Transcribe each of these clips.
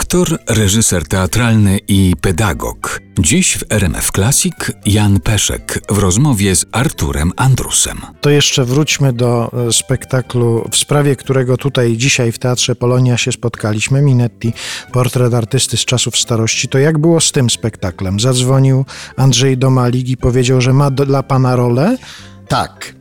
Aktor, reżyser teatralny i pedagog. Dziś w RMF Classic Jan Peszek w rozmowie z Arturem Andrusem. To jeszcze wróćmy do e, spektaklu, w sprawie którego tutaj dzisiaj w Teatrze Polonia się spotkaliśmy. Minetti, portret artysty z czasów starości. To jak było z tym spektaklem? Zadzwonił Andrzej Domalik i powiedział, że ma dla pana rolę. Tak.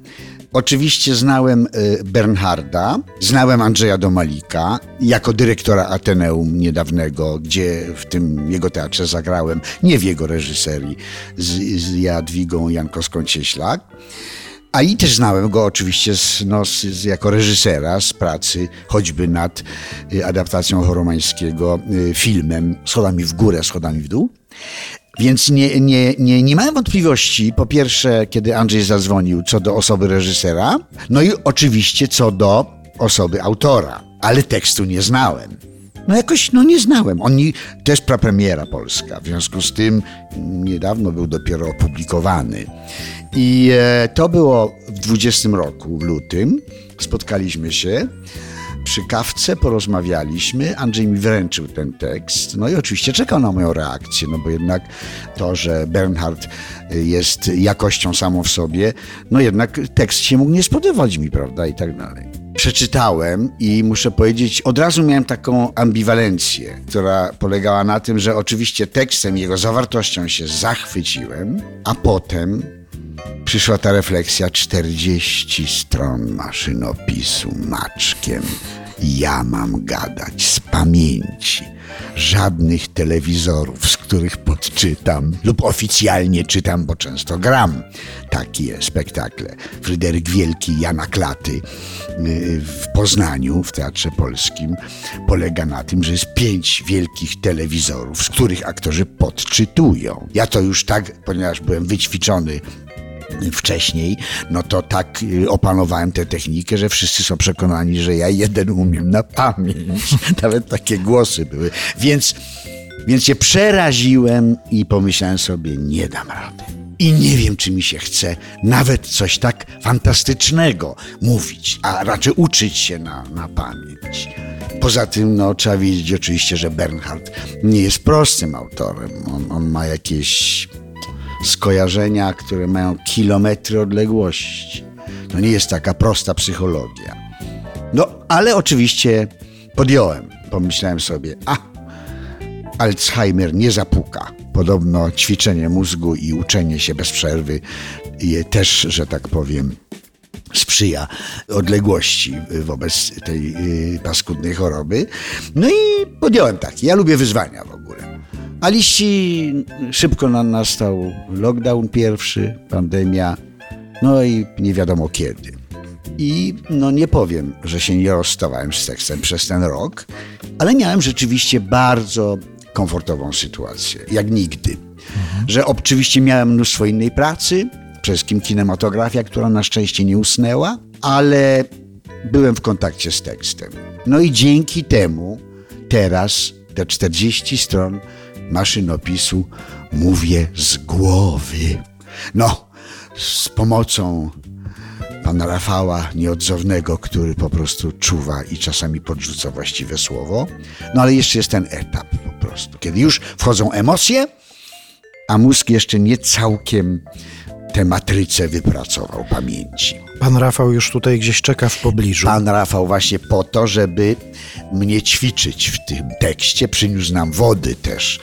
Oczywiście znałem y, Bernharda, znałem Andrzeja Domalika jako dyrektora Ateneum niedawnego, gdzie w tym jego teatrze zagrałem, nie w jego reżyserii, z, z Jadwigą Jankowską-Cieślak. A i też znałem go oczywiście z, no, z, jako reżysera z pracy choćby nad y, adaptacją choromańskiego y, filmem Schodami w górę, schodami w dół. Więc nie, nie, nie, nie miałem wątpliwości, po pierwsze, kiedy Andrzej zadzwonił, co do osoby reżysera, no i oczywiście co do osoby autora, ale tekstu nie znałem. No jakoś, no nie znałem. Oni, jest prapremiera polska, w związku z tym niedawno był dopiero opublikowany. I e, to było w 20 roku, w lutym. Spotkaliśmy się przy kawce porozmawialiśmy, Andrzej mi wręczył ten tekst, no i oczywiście czekał na moją reakcję, no bo jednak to, że Bernhard jest jakością samą w sobie, no jednak tekst się mógł nie spodobać mi, prawda, i tak dalej. Przeczytałem i muszę powiedzieć, od razu miałem taką ambiwalencję, która polegała na tym, że oczywiście tekstem, jego zawartością się zachwyciłem, a potem przyszła ta refleksja 40 stron maszynopisu maczkiem. Ja mam gadać z pamięci. Żadnych telewizorów, z których podczytam lub oficjalnie czytam, bo często gram takie spektakle. Fryderyk Wielki, Jana Klaty y, w Poznaniu, w Teatrze Polskim, polega na tym, że jest pięć wielkich telewizorów, z których aktorzy podczytują. Ja to już tak, ponieważ byłem wyćwiczony wcześniej, no to tak y, opanowałem tę technikę, że wszyscy są przekonani, że ja jeden umiem na pamięć. Nawet takie głosy były. Więc, więc się przeraziłem i pomyślałem sobie, nie dam rady. I nie wiem, czy mi się chce nawet coś tak fantastycznego mówić, a raczej uczyć się na, na pamięć. Poza tym, no, trzeba wiedzieć oczywiście, że Bernhard nie jest prostym autorem. On, on ma jakieś skojarzenia, które mają kilometry odległości. To nie jest taka prosta psychologia. No, ale oczywiście podjąłem. Pomyślałem sobie, a Alzheimer nie zapuka. Podobno ćwiczenie mózgu i uczenie się bez przerwy je też, że tak powiem, sprzyja odległości wobec tej y, paskudnej choroby. No i podjąłem tak. Ja lubię wyzwania w ogóle. A liści szybko nam nastał lockdown pierwszy, pandemia, no i nie wiadomo kiedy. I no nie powiem, że się nie rozstawałem z tekstem przez ten rok, ale miałem rzeczywiście bardzo komfortową sytuację, jak nigdy. Że oczywiście miałem mnóstwo innej pracy, przede wszystkim kinematografia, która na szczęście nie usnęła, ale byłem w kontakcie z tekstem. No i dzięki temu teraz te 40 stron maszynopisu mówię z głowy. No, z pomocą pana Rafała Nieodzownego, który po prostu czuwa i czasami podrzuca właściwe słowo. No ale jeszcze jest ten etap po prostu, kiedy już wchodzą emocje, a mózg jeszcze nie całkiem tę matrycę wypracował pamięci. Pan Rafał już tutaj gdzieś czeka w pobliżu. Pan Rafał właśnie po to, żeby mnie ćwiczyć w tym tekście, przyniósł nam wody też,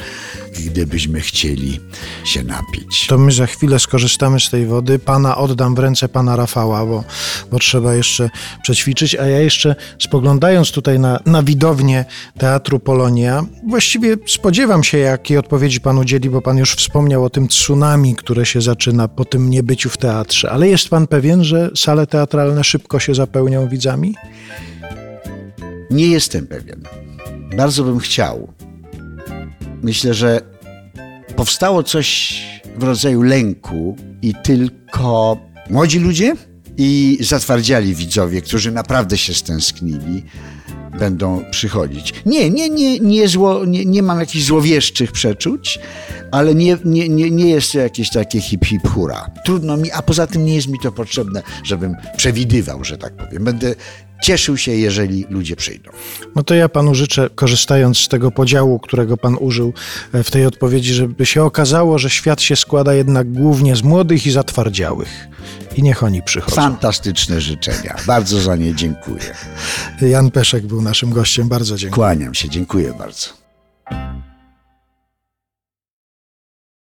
gdybyśmy chcieli się napić. To my za chwilę skorzystamy z tej wody. Pana oddam w ręce pana Rafała, bo, bo trzeba jeszcze przećwiczyć. A ja jeszcze spoglądając tutaj na, na widownię Teatru Polonia, właściwie spodziewam się, jakiej odpowiedzi pan udzieli, bo pan już wspomniał o tym tsunami, które się zaczyna po tym niebyciu w teatrze. Ale jest pan pewien, że sale teatralne szybko się zapełnią widzami? Nie jestem pewien. Bardzo bym chciał. Myślę, że powstało coś w rodzaju lęku i tylko młodzi ludzie i zatwardziali widzowie, którzy naprawdę się stęsknili, będą przychodzić. Nie, nie, nie, nie, zło, nie, nie mam jakichś złowieszczych przeczuć, ale nie, nie, nie, nie jest to jakieś takie hip hip hura. Trudno mi, a poza tym nie jest mi to potrzebne, żebym przewidywał, że tak powiem. Będę cieszył się, jeżeli ludzie przyjdą. No to ja panu życzę, korzystając z tego podziału, którego pan użył e, w tej odpowiedzi, żeby się okazało, że świat się składa jednak głównie z młodych i zatwardziałych. I niech oni przychodzą. Fantastyczne życzenia. Bardzo za nie dziękuję. Jan Peszek był naszym gościem. Bardzo dziękuję. Kłaniam się, dziękuję bardzo.